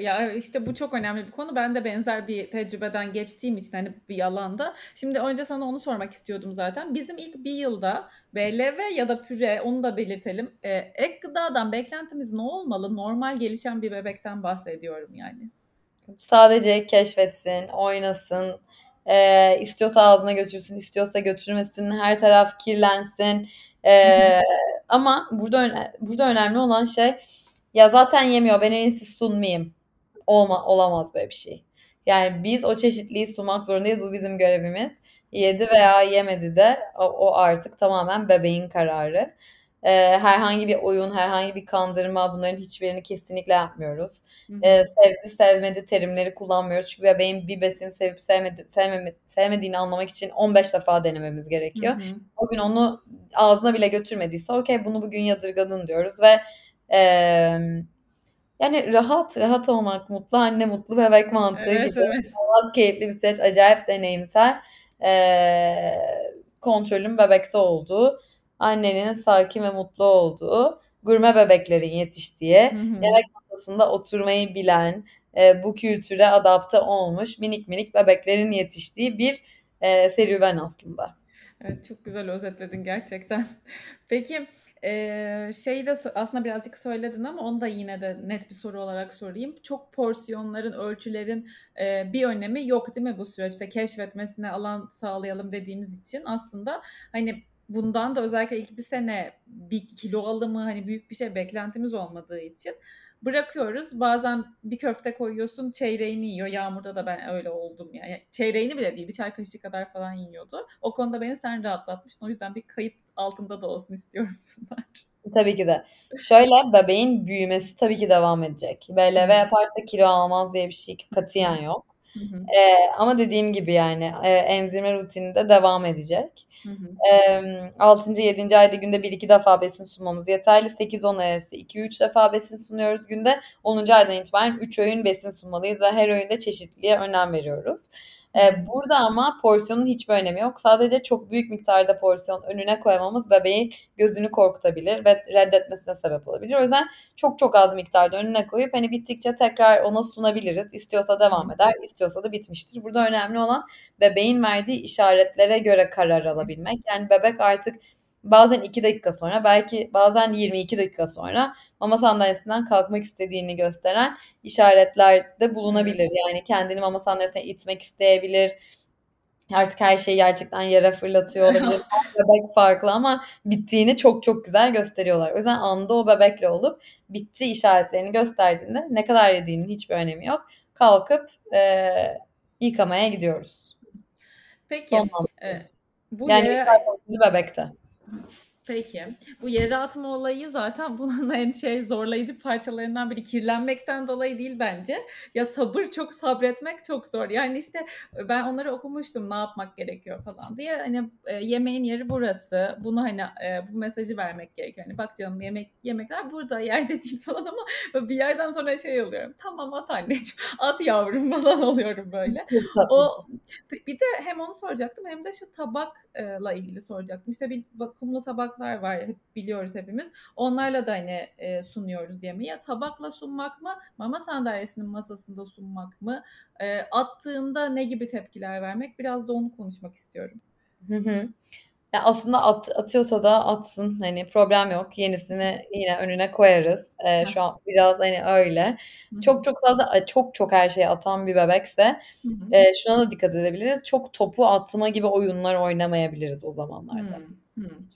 Ya işte bu çok önemli bir konu. Ben de benzer bir tecrübeden geçtiğim için hani bir alanda. Şimdi önce sana onu sormak istiyordum zaten. Bizim ilk bir yılda BLV ya da püre onu da belirtelim. Ee, ek gıdadan beklentimiz ne olmalı? Normal gelişen bir bebekten bahsediyorum yani. Sadece keşfetsin, oynasın, e, istiyorsa ağzına götürsün, istiyorsa götürmesin, her taraf kirlensin. E, ama burada burada önemli olan şey ya zaten yemiyor ben en iyisi sunmayayım. Olma, olamaz böyle bir şey. Yani biz o çeşitliği sunmak zorundayız. Bu bizim görevimiz. Yedi veya yemedi de o artık tamamen bebeğin kararı. Ee, herhangi bir oyun, herhangi bir kandırma bunların hiçbirini kesinlikle yapmıyoruz. Ee, sevdi, sevmedi terimleri kullanmıyoruz. Çünkü bebeğin bir besini sevip sevmedi, sevmemi, sevmediğini anlamak için 15 defa denememiz gerekiyor. Hı hı. O gün onu ağzına bile götürmediyse okey bunu bugün yadırgadın diyoruz ve e, yani rahat, rahat olmak, mutlu anne, mutlu bebek mantığı evet, gibi. Evet. Keyifli bir süreç, acayip deneyimsel. E, kontrolün bebekte olduğu, annenin sakin ve mutlu olduğu, gurme bebeklerin yetiştiği, yemek masasında oturmayı bilen, e, bu kültüre adapte olmuş minik minik bebeklerin yetiştiği bir e, serüven aslında. Evet çok güzel özetledin gerçekten. Peki ee, şeyi de aslında birazcık söyledin ama onu da yine de net bir soru olarak sorayım. Çok porsiyonların, ölçülerin e, bir önemi yok değil mi bu süreçte? Keşfetmesine alan sağlayalım dediğimiz için aslında hani bundan da özellikle ilk bir sene bir kilo alımı hani büyük bir şey beklentimiz olmadığı için bırakıyoruz. Bazen bir köfte koyuyorsun çeyreğini yiyor. Yağmurda da ben öyle oldum yani. Çeyreğini bile değil bir çay kaşığı kadar falan yiyordu. O konuda beni sen rahatlatmıştın. O yüzden bir kayıt altında da olsun istiyorum bunlar. Tabii ki de. Şöyle bebeğin büyümesi tabii ki devam edecek. BLV yaparsa kilo almaz diye bir şey katiyen yok. Hı hı. Ama dediğim gibi yani e, emzirme rutininde devam edecek. Hı hı. E, 6. 7. ayda günde 1-2 defa besin sunmamız yeterli. 8-10 arası 2-3 defa besin sunuyoruz günde. 10. aydan itibaren 3 öğün besin sunmalıyız ve her öğünde çeşitliliğe önem veriyoruz. Ee, burada ama porsiyonun hiçbir önemi yok. Sadece çok büyük miktarda porsiyon önüne koymamız bebeğin gözünü korkutabilir ve reddetmesine sebep olabilir. O yüzden çok çok az miktarda önüne koyup hani bittikçe tekrar ona sunabiliriz. İstiyorsa devam eder, istiyorsa da bitmiştir. Burada önemli olan bebeğin verdiği işaretlere göre karar alabilmek. Yani bebek artık bazen 2 dakika sonra belki bazen 22 dakika sonra mama sandalyesinden kalkmak istediğini gösteren işaretlerde bulunabilir. Yani kendini mama sandalyesine itmek isteyebilir. Artık her şeyi gerçekten yere fırlatıyor olabilir. bebek farklı ama bittiğini çok çok güzel gösteriyorlar. O yüzden anda o bebekle olup bitti işaretlerini gösterdiğinde ne kadar yediğinin hiçbir önemi yok. Kalkıp e, yıkamaya gidiyoruz. Peki. E, bu yani yere... bebekte. Mm-hmm. Peki. Bu yere atma olayı zaten bunun en şey zorlayıcı parçalarından biri. Kirlenmekten dolayı değil bence. Ya sabır çok sabretmek çok zor. Yani işte ben onları okumuştum ne yapmak gerekiyor falan diye. Hani e, yemeğin yeri burası. Bunu hani e, bu mesajı vermek gerekiyor. Hani bak canım yemek yemekler burada yerde değil falan ama bir yerden sonra şey oluyorum. Tamam at anneciğim. At yavrum falan oluyorum böyle. o bir de hem onu soracaktım hem de şu tabakla ilgili soracaktım. İşte bir vakumlu tabak tabaklar var. Hep biliyoruz hepimiz. Onlarla da hani e, sunuyoruz yemeği. Tabakla sunmak mı? Mama sandalyesinin masasında sunmak mı? E, attığında ne gibi tepkiler vermek? Biraz da onu konuşmak istiyorum. Hı hı. Ya aslında at, atıyorsa da atsın. Hani problem yok. Yenisini yine önüne koyarız. Ee, şu an biraz hani öyle. Çok çok fazla çok çok her şeyi atan bir bebekse e, şuna da dikkat edebiliriz. Çok topu atma gibi oyunlar oynamayabiliriz o zamanlarda.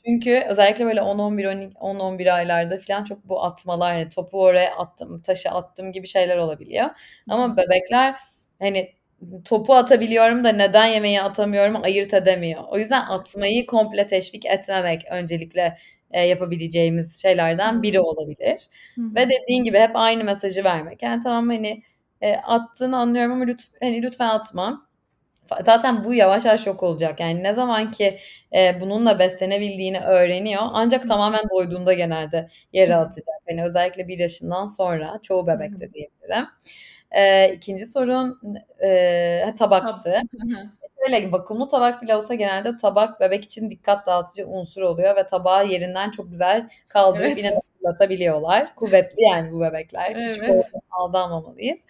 Çünkü özellikle böyle 10-11 10-11 aylarda falan çok bu atmalar hani topu oraya attım, taşı attım gibi şeyler olabiliyor. Ama bebekler hani topu atabiliyorum da neden yemeği atamıyorum ayırt edemiyor. O yüzden atmayı komple teşvik etmemek öncelikle e, yapabileceğimiz şeylerden biri olabilir. Hı-hı. Ve dediğin gibi hep aynı mesajı vermek. Yani tamam hani e, attığını anlıyorum ama lütfen, hani lütfen atma. Zaten bu yavaş yavaş yok olacak. Yani ne zaman ki e, bununla beslenebildiğini öğreniyor ancak tamamen doyduğunda genelde yere atacak. Yani özellikle bir yaşından sonra çoğu bebekte diyebilirim. E, ikinci sorun e, tabaktı. Şöyle vakumlu tabak bile olsa genelde tabak bebek için dikkat dağıtıcı unsur oluyor ve tabağı yerinden çok güzel kaldırıp evet. yine fırlatabiliyorlar. Kuvvetli yani bu bebekler. Evet. Küçük olduğunu aldanmamalıyız.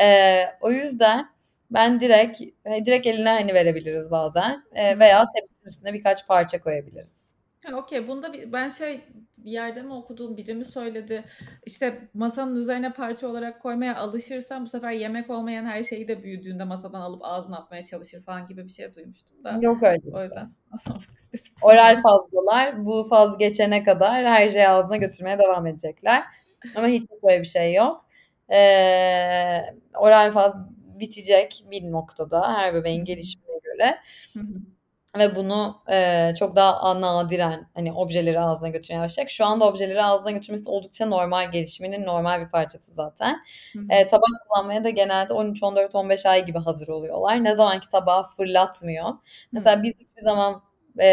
E, o yüzden ben direkt direkt eline hani verebiliriz bazen e, veya tepsinin üstüne birkaç parça koyabiliriz. Okey. Bunda bir, ben şey bir yerde mi okuduğum biri mi söyledi? İşte masanın üzerine parça olarak koymaya alışırsan bu sefer yemek olmayan her şeyi de büyüdüğünde masadan alıp ağzına atmaya çalışır falan gibi bir şey duymuştum da. Yok öyle. O yüzden sormak istedim. Oral fazlalar bu faz geçene kadar her şeyi ağzına götürmeye devam edecekler. Ama hiç böyle bir şey yok. Ee, oral faz bitecek bir noktada her bebeğin gelişimine göre. Ve bunu e, çok daha nadiren hani objeleri ağzına götürmeye başlayacak. Şu anda objeleri ağzına götürmesi oldukça normal gelişiminin normal bir parçası zaten. E, tabak kullanmaya da genelde 13, 14, 15 ay gibi hazır oluyorlar. Ne zaman ki tabağı fırlatmıyor. Mesela biz hiçbir zaman e,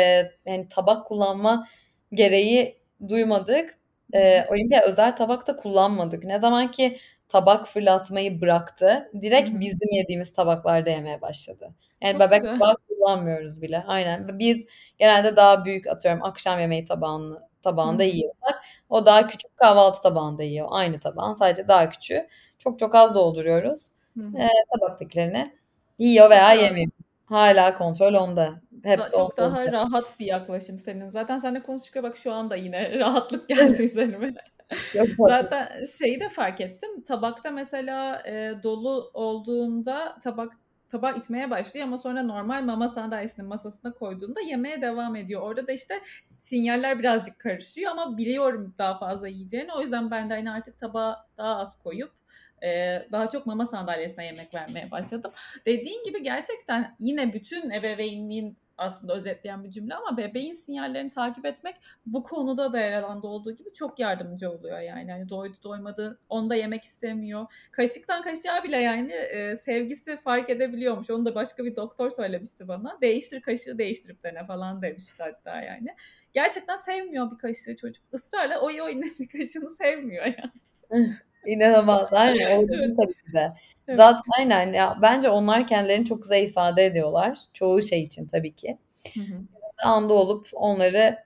yani tabak kullanma gereği duymadık. E, Olimpiya özel tabak da kullanmadık. Ne zaman ki tabak fırlatmayı bıraktı. Direkt Hı-hı. bizim yediğimiz tabaklarda yemeye başladı. Yani Çok bebek güzel. tabağı kullanmıyoruz bile. Aynen. Biz genelde daha büyük atıyorum akşam yemeği tabağını tabağında Hı-hı. yiyorsak o daha küçük kahvaltı tabağında yiyor. Aynı tabağın sadece daha küçüğü. Çok çok az dolduruyoruz. E, tabaktakilerini yiyor veya yemiyor. Hala kontrol onda. Hep da, çok daha rahat bir yaklaşım senin. Zaten seninle konuştukça bak şu anda yine rahatlık geldi üzerime. Zaten şeyi de fark ettim. Tabakta mesela e, dolu olduğunda tabak tabağı itmeye başlıyor ama sonra normal mama sandalyesinin masasına koyduğunda yemeye devam ediyor. Orada da işte sinyaller birazcık karışıyor ama biliyorum daha fazla yiyeceğini. O yüzden ben de hani artık tabağı daha az koyup daha çok mama sandalyesine yemek vermeye başladım. Dediğin gibi gerçekten yine bütün ebeveynliğin aslında özetleyen bir cümle ama bebeğin sinyallerini takip etmek bu konuda da yer alanda olduğu gibi çok yardımcı oluyor yani. Hani doydu doymadı onda yemek istemiyor. Kaşıktan kaşığa bile yani e, sevgisi fark edebiliyormuş. Onu da başka bir doktor söylemişti bana. Değiştir kaşığı değiştirip dene falan demişti hatta yani. Gerçekten sevmiyor bir kaşığı çocuk. Israrla oy oy bir kaşığını sevmiyor yani. İnanılmaz. Aynen. Evet. tabii ki de. Evet. Zaten aynen. Ya, bence onlar kendilerini çok güzel ifade ediyorlar. Çoğu şey için tabii ki. Hı hı. Anda olup onları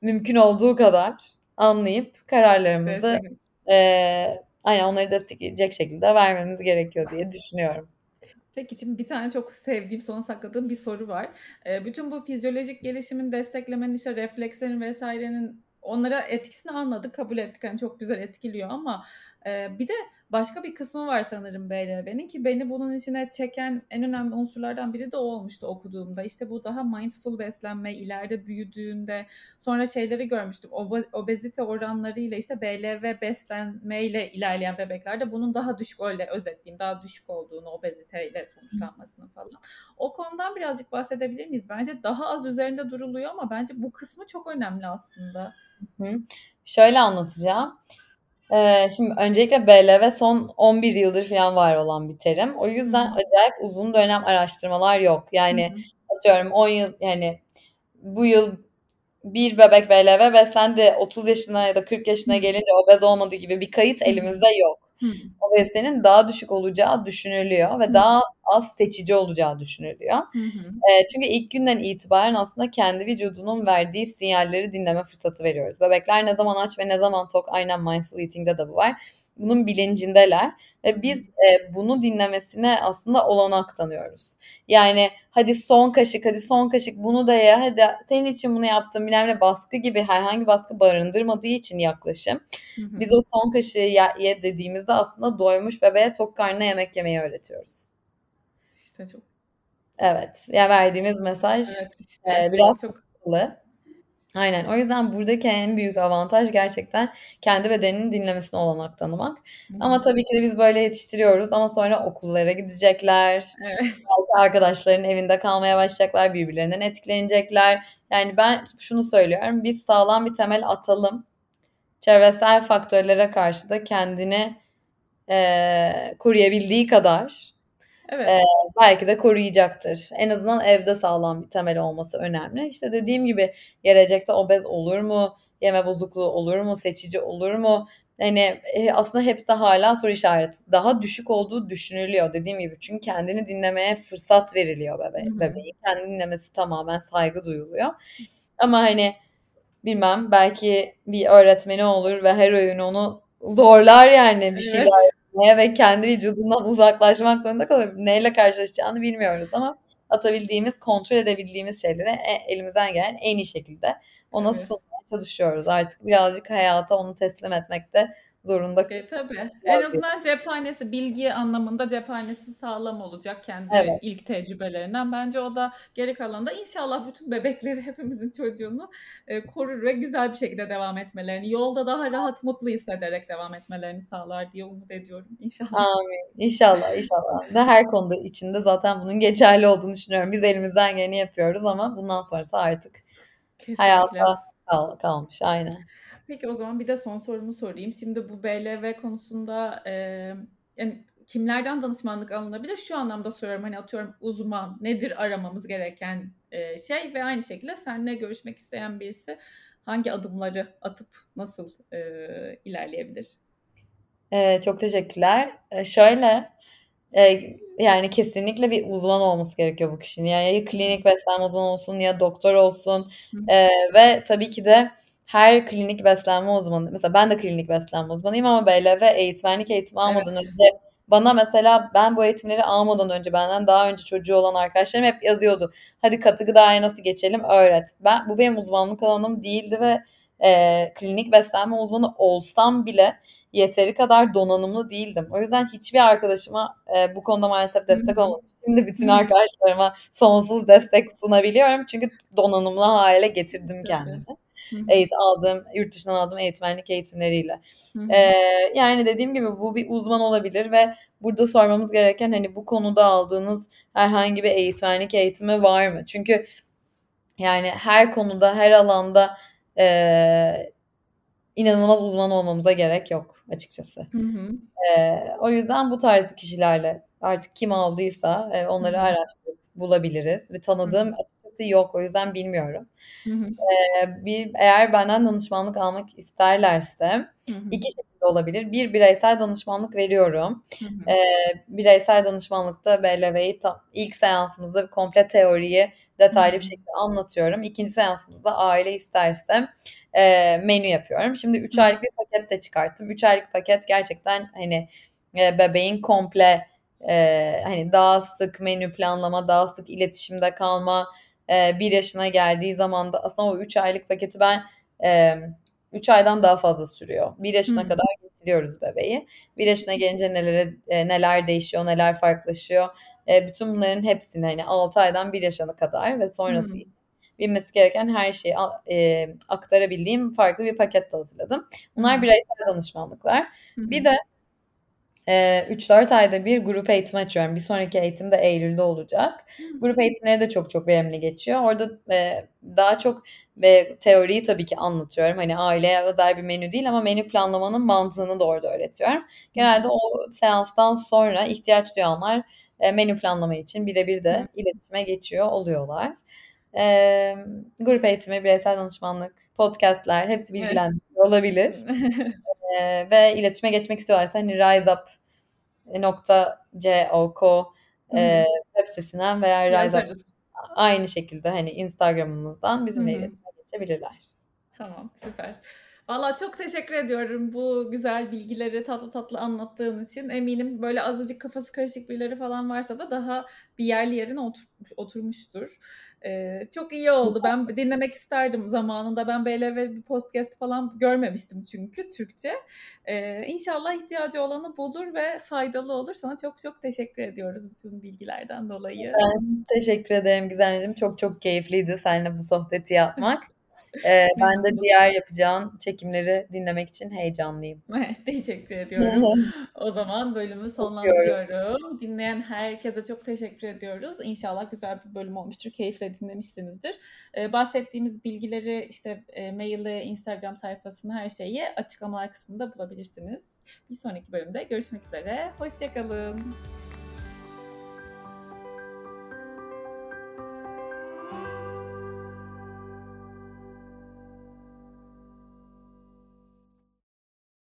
mümkün olduğu kadar anlayıp kararlarımızı e, aynen onları destekleyecek şekilde vermemiz gerekiyor diye düşünüyorum. Peki şimdi bir tane çok sevdiğim, sona sakladığım bir soru var. E, bütün bu fizyolojik gelişimin desteklemenin işte reflekslerin vesairenin onlara etkisini anladık, kabul ettik. Yani çok güzel etkiliyor ama e, bir de başka bir kısmı var sanırım BLB'nin ki beni bunun içine çeken en önemli unsurlardan biri de o olmuştu okuduğumda. İşte bu daha mindful beslenme ileride büyüdüğünde sonra şeyleri görmüştüm. Ob- obezite oranlarıyla işte BLV beslenmeyle ilerleyen bebeklerde bunun daha düşük öyle özetleyeyim daha düşük olduğunu obeziteyle sonuçlanmasını falan. O konudan birazcık bahsedebilir miyiz? Bence daha az üzerinde duruluyor ama bence bu kısmı çok önemli aslında. Hı. Şöyle anlatacağım. Ee, şimdi öncelikle BLV son 11 yıldır falan var olan bir terim. O yüzden Hı. acayip uzun dönem araştırmalar yok. Yani Hı. atıyorum 10 yıl yani bu yıl bir bebek BLV beslendi 30 yaşına ya da 40 yaşına gelince obez olmadığı gibi bir kayıt elimizde yok. Hı. Obezitenin daha düşük olacağı düşünülüyor ve Hı. daha az seçici olacağı düşünülüyor. Hı hı. Eee, çünkü ilk günden itibaren aslında kendi vücudunun verdiği sinyalleri dinleme fırsatı veriyoruz. Bebekler ne zaman aç ve ne zaman tok aynen mindful eating'de de bu var. Bunun bilincindeler ve biz eee, bunu dinlemesine aslında olanak tanıyoruz. Yani hadi son kaşık, hadi son kaşık bunu da ye, hadi senin için bunu yaptım bilmem ne baskı gibi herhangi baskı barındırmadığı için yaklaşım. Hı hı. Biz o son kaşığı ye, ye dediğimizde aslında doymuş bebeğe tok karnına yemek yemeyi öğretiyoruz. İşte çok Evet. Ya verdiğimiz mesaj Evet, işte. eee, biraz Çok sıkıntılı. Aynen. O yüzden buradaki en büyük avantaj gerçekten kendi bedeninin dinlemesine olanak tanımak. Hı Ama tabii ki de biz böyle yetiştiriyoruz ama sonra okullara gidecekler. Evet. Belki arkadaşlarının evinde kalmaya başlayacaklar, birbirlerinden etkilenecekler. Yani ben şunu söylüyorum. Biz sağlam bir temel atalım. Çevresel faktörlere karşı da kendini eee, koruyabildiği kadar Evet. eee, belki de koruyacaktır. En azından evde sağlam bir temel olması önemli. İşte dediğim gibi gelecekte obez olur mu? Yeme bozukluğu olur mu? Seçici olur mu? Hani e, aslında hepsi hala soru işareti. Daha düşük olduğu düşünülüyor dediğim gibi. Çünkü kendini dinlemeye fırsat veriliyor bebe bebeğin. Kendini dinlemesi tamamen saygı duyuluyor. Ama hani bilmem belki bir öğretmeni olur ve her öğün onu zorlar yani bir şeyler Evet. Yapmaya ve kendi vücudundan uzaklaşmak zorunda kalır. Neyle karşılaşacağını bilmiyoruz ama atabildiğimiz, kontrol edebildiğimiz şeyleri e- elimizden gelen en iyi şekilde ona Tabii. sunmaya çalışıyoruz. Artık birazcık hayata onu teslim etmekte zorunda E, tabii. En Biraz azından cephanesi, bilgi anlamında cephanesi sağlam olacak kendi Evet. ilk tecrübelerinden. Bence o da geri kalanında inşallah bütün bebekleri, hepimizin çocuğunu e, korur ve güzel bir şekilde devam etmelerini, yolda daha rahat, mutlu hissederek devam etmelerini sağlar diye umut ediyorum. İnşallah. Amin. İnşallah, inşallah. Ve her konuda içinde zaten bunun geçerli olduğunu düşünüyorum. Biz elimizden geleni yapıyoruz ama bundan sonrası artık Kesinlikle. hayata kal- kalmış. Aynen. Peki o zaman bir de son sorumu sorayım. Şimdi bu BLV konusunda e, yani kimlerden danışmanlık alınabilir? Şu anlamda soruyorum hani atıyorum uzman nedir aramamız gereken e, şey ve aynı şekilde seninle görüşmek isteyen birisi hangi adımları atıp nasıl e, ilerleyebilir? Ee, çok teşekkürler. Ee, şöyle e, yani kesinlikle bir uzman olması gerekiyor bu kişinin. Yani ya klinik beslenme uzmanı olsun ya doktor olsun. Ee, ve tabii ki de her klinik beslenme uzmanı mesela ben de klinik beslenme uzmanıyım ama BLV eğitmenlik eğitimi almadan Evet. önce bana mesela ben bu eğitimleri almadan önce benden daha önce çocuğu olan arkadaşlarım hep yazıyordu. Hadi katı gıdaya nasıl geçelim öğret. Ben bu benim uzmanlık alanım değildi ve e, klinik beslenme uzmanı olsam bile yeteri kadar donanımlı değildim. O yüzden hiçbir arkadaşıma e, bu konuda maalesef destek olmadım. Şimdi bütün arkadaşlarıma sonsuz destek sunabiliyorum. Çünkü donanımlı hale getirdim kendimi. Hı. Eğit aldığım, yurt dışından aldığım eğitmenlik eğitimleriyle. Ee, yani dediğim gibi bu bir uzman olabilir ve burada sormamız gereken hani bu konuda aldığınız herhangi bir eğitmenlik eğitimi var mı? Çünkü yani her konuda, her alanda e, inanılmaz uzman olmamıza gerek yok açıkçası. Hı hı. E, o yüzden bu tarz kişilerle artık kim aldıysa e, onları araştırıp bulabiliriz. Ve tanıdığım açıkçası yok. O yüzden bilmiyorum. E, bir eğer benden danışmanlık almak isterlerse Hı hı. iki şekilde olabilir. Bir bireysel danışmanlık veriyorum. E, bireysel danışmanlıkta BLV'yi ta- ilk seansımızda komple teoriyi detaylı bir şekilde anlatıyorum. İkinci seansımızda aile isterse e, menü yapıyorum. Şimdi 3 Hı. aylık bir paket de çıkarttım. 3 aylık paket gerçekten hani e, bebeğin komple e, hani daha sık menü planlama, daha sık iletişimde kalma, e, bir yaşına geldiği zaman da aslında o 3 aylık paketi ben e, 3 aydan daha fazla sürüyor. Bir Hı yaşına hı. kadar getiriyoruz bebeği. Bir yaşına gelince nelere, e, neler değişiyor, neler farklılaşıyor. E, bütün bunların hepsini hani 6 aydan 1 yaşına kadar ve sonrası Hı. bilmesi gereken her şeyi e, aktarabildiğim farklı bir paket de hazırladım. Bunlar bireysel danışmanlıklar. Hı Bir de e, 3-4 ayda bir grup eğitimi açıyorum. Bir sonraki eğitim de Eylül'de olacak. Hı. Grup eğitimleri de çok çok verimli geçiyor. Orada e, daha çok ve teoriyi tabii ki anlatıyorum. Hani aileye özel bir menü değil ama menü planlamanın mantığını da orada öğretiyorum. Hı. Genelde o seanstan sonra ihtiyaç duyanlar e, menü planlama için birebir de iletişime geçiyor oluyorlar. E, grup eğitimi, bireysel danışmanlık, podcastler hepsi Evet. bilgilendirici olabilir. E, ve iletişime geçmek istiyorlarsa hani riseup.co Eee, web sitesinden veya Rise Up Yazarız. aynı şekilde hani Instagram'ımızdan bizimle iletişime geçebilirler. Tamam, süper. Valla çok teşekkür ediyorum bu güzel bilgileri tatlı tatlı anlattığın için. Eminim böyle azıcık kafası karışık birileri falan varsa da daha bir yerli yerine oturmuş, oturmuştur. Ee, çok iyi oldu. Ben dinlemek isterdim zamanında. Ben BLV bir podcast falan görmemiştim çünkü Türkçe. Ee, inşallah ihtiyacı olanı bulur ve faydalı olur. Sana çok çok teşekkür ediyoruz bütün bilgilerden dolayı. Ben teşekkür ederim Gizemciğim. Çok çok keyifliydi seninle bu sohbeti yapmak. Ee, ben de diğer yapacağın çekimleri dinlemek için heyecanlıyım. teşekkür ediyorum. o zaman bölümü sonlandırıyorum. Dinleyen herkese çok teşekkür ediyoruz. İnşallah güzel bir bölüm olmuştur. Keyifle dinlemişsinizdir. Ee, bahsettiğimiz bilgileri işte e, maili, Instagram sayfasını her şeyi açıklamalar kısmında bulabilirsiniz. Bir sonraki bölümde görüşmek üzere. Hoşçakalın.